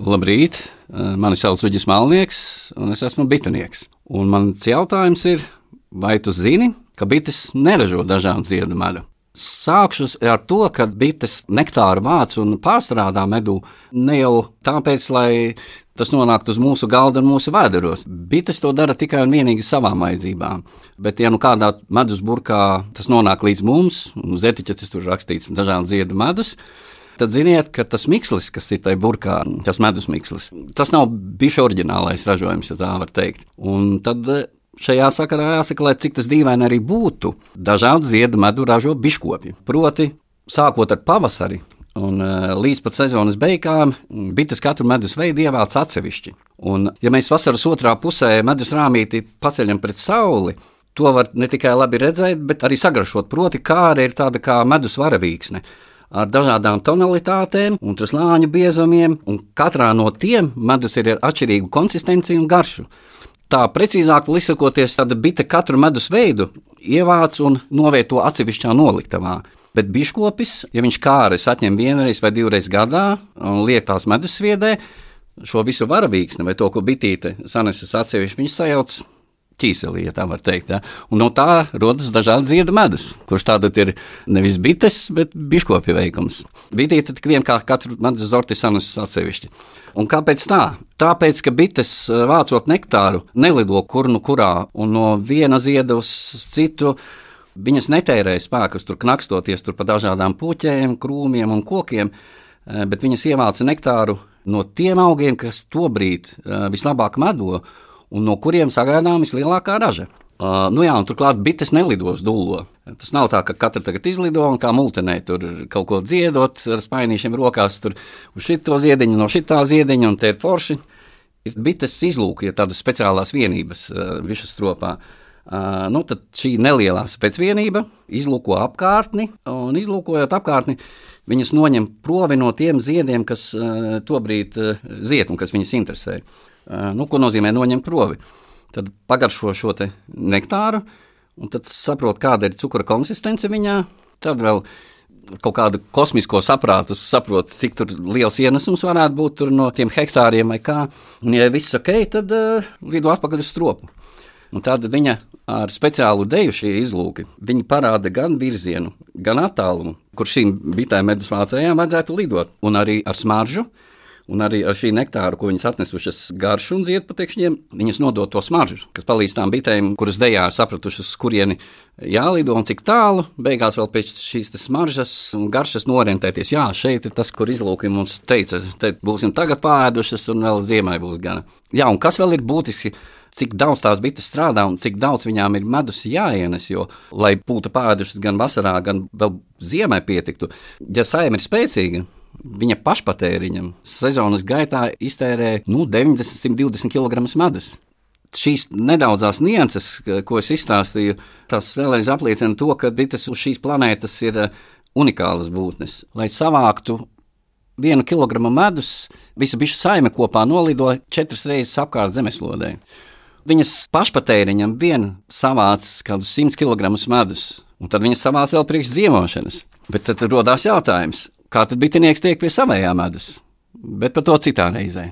Labrīt, mani sauc Uģis Malnieks, un es esmu bitinieks. Un mans jautājums ir, vai tu zini, ka bites neražo dažādu ziedu medu? Sākšu ar to, ka bites nektāru vāc un pārstrādā medu ne jau tāpēc, lai tas nonāktu uz mūsu galda un mūsu vēderos. Bites to dara tikai un vienīgi savām vajadzībām. Bet, ja nu kādā medus burkā tas nonāk līdz mums, un uz etiķetes tur rakstīts dažādi ziedu medus, tad ziniet, ka tas mikslis, kas ir tajā burkā, tas medus mikslis, tas nav bijis oriģinālais ražojums, ja tā var teikt. Un tad Šajā sakarā jāsaka, lai cik tas dīvaini arī būtu, dažādu ziedu medu ražo biškopi. Proti, sākot ar pavasari un uh, līdz pat sezonas beigām, bites katru medus veidu ievāc atsevišķi. Un, ja mēs vasaras otrā pusē medus rāmīti paceļam pret sauli, to var ne tikai labi redzēt, bet arī sagrašot. Proti, kā arī ir tāda kā medus varavīksne ar dažādām tonalitātēm un slāņu biezumiem, un katrā no tiem medus ir ar atšķirīgu konsistenci un garšu. Tā precīzāk lisakoties, tad bite katru medus veidu ievāc un novieto atsevišķā noliktavā. Bet biškopis, ja viņš kāres atņem vienreiz vai divreiz gadā un liek tās medus sviedē, šo visu varavīksni vai to, ko bitīte sanesus atsevišķi, viņš sajauc ķīselī, ja tā var teikt. Ja? Un no tā rodas dažādi ziedu medus, kurš tātad ir nevis bites, bet biškopja veikums. Bitīte tik vien kā katru medus zorti sanesus atsevišķi. Un kāpēc tā? Tāpēc, ka bites eh, vācot nektāru nelido kur nu kurā un no viena zieda uz citu. Viņas netērēja spēkus, tur knakstoties tur pa dažādām puķēm, krūmiem un kokiem, eh, bet viņas ievāca nektāru no tiem augiem, kas tobrīd eh, vislabāk medo un no kuriem sagaidām vislielākā raža. Uh, nu jā, turklāt bites nelidos dūlo. Tas nav tā, ka katra tagad izlido un kā multenē tur kaut ko dziedot ar spainīšiem rokās, tur uz šito ziediņu, no šitā ziediņa, un te ir forši. Ir bites izlūki, ir tādas speciālās vienības uh, višas stropā. Uh, nu, tad šī nelielā spēcvienība izlūko apkārtni, un izlūkojot apkārtni, viņas noņem provi no tiem ziediem, kas uh, tobrīd uh, ziet un kas viņas interesē. Nu, ko nozīmē noņemt provi? Tad pagaršo šo nektāru, un tad saprot, kāda ir cukura konsistence viņā. Tad vēl kaut kādu kosmisko saprātu saprot, cik liels ienesums varētu būt no tiem hektāriem vai kā. Un, ja viss ok, tad uh, lido atpakaļ uz stropu. Un tad viņa ar speciālu deju šie izlūki parāda gan virzienu, gan attālumu, kur šīm bitēm medus vācējām vajadzētu lidot, un arī ar smaržu Un arī ar šī nektāru, ko viņas atnesušas garšu un ziedputekšņiem, viņas nodod to smaržu, kas palīdz tām bitēm, kuras dejā sapratušas, kurieni jālido un cik tālu. Beigās vēl pēc šīs smaržas un garšas norientēties. Jā, šeit ir tas, kur izlūki mums teica, te būsim tagad pāēdušas un vēl ziemai būs gana. Jā, un kas vēl ir būtiski? Cik daudz tās bites strādā un cik daudz viņām ir medus jāienes. Jo, lai būtu pāēdušas gan vasarā, gan vēl ziemai pietiktu, ja saima ir spēcīga, viņa pašpatēriņam sezonas gaitā iztērē nu, 90-120 kg medus. Šīs nedaudzās nianses, ko es izstāstīju, tas vēlreiz apliecina to, ka bites uz šīs planētas ir eh, unikālas būtnes. Lai savāktu vienu kilogramu medus, visa bišu saime kopā nolido četras reizes apkārt zemeslodē. Viņas pašpatēriņam vien savāc kaut kādus 100 kg medus, un tad viņas savāc vēl priekš ziemošanas. Bet tad radās jautājums, kā tad bitinieks tiek pie savējām medus, bet par to citā reizē.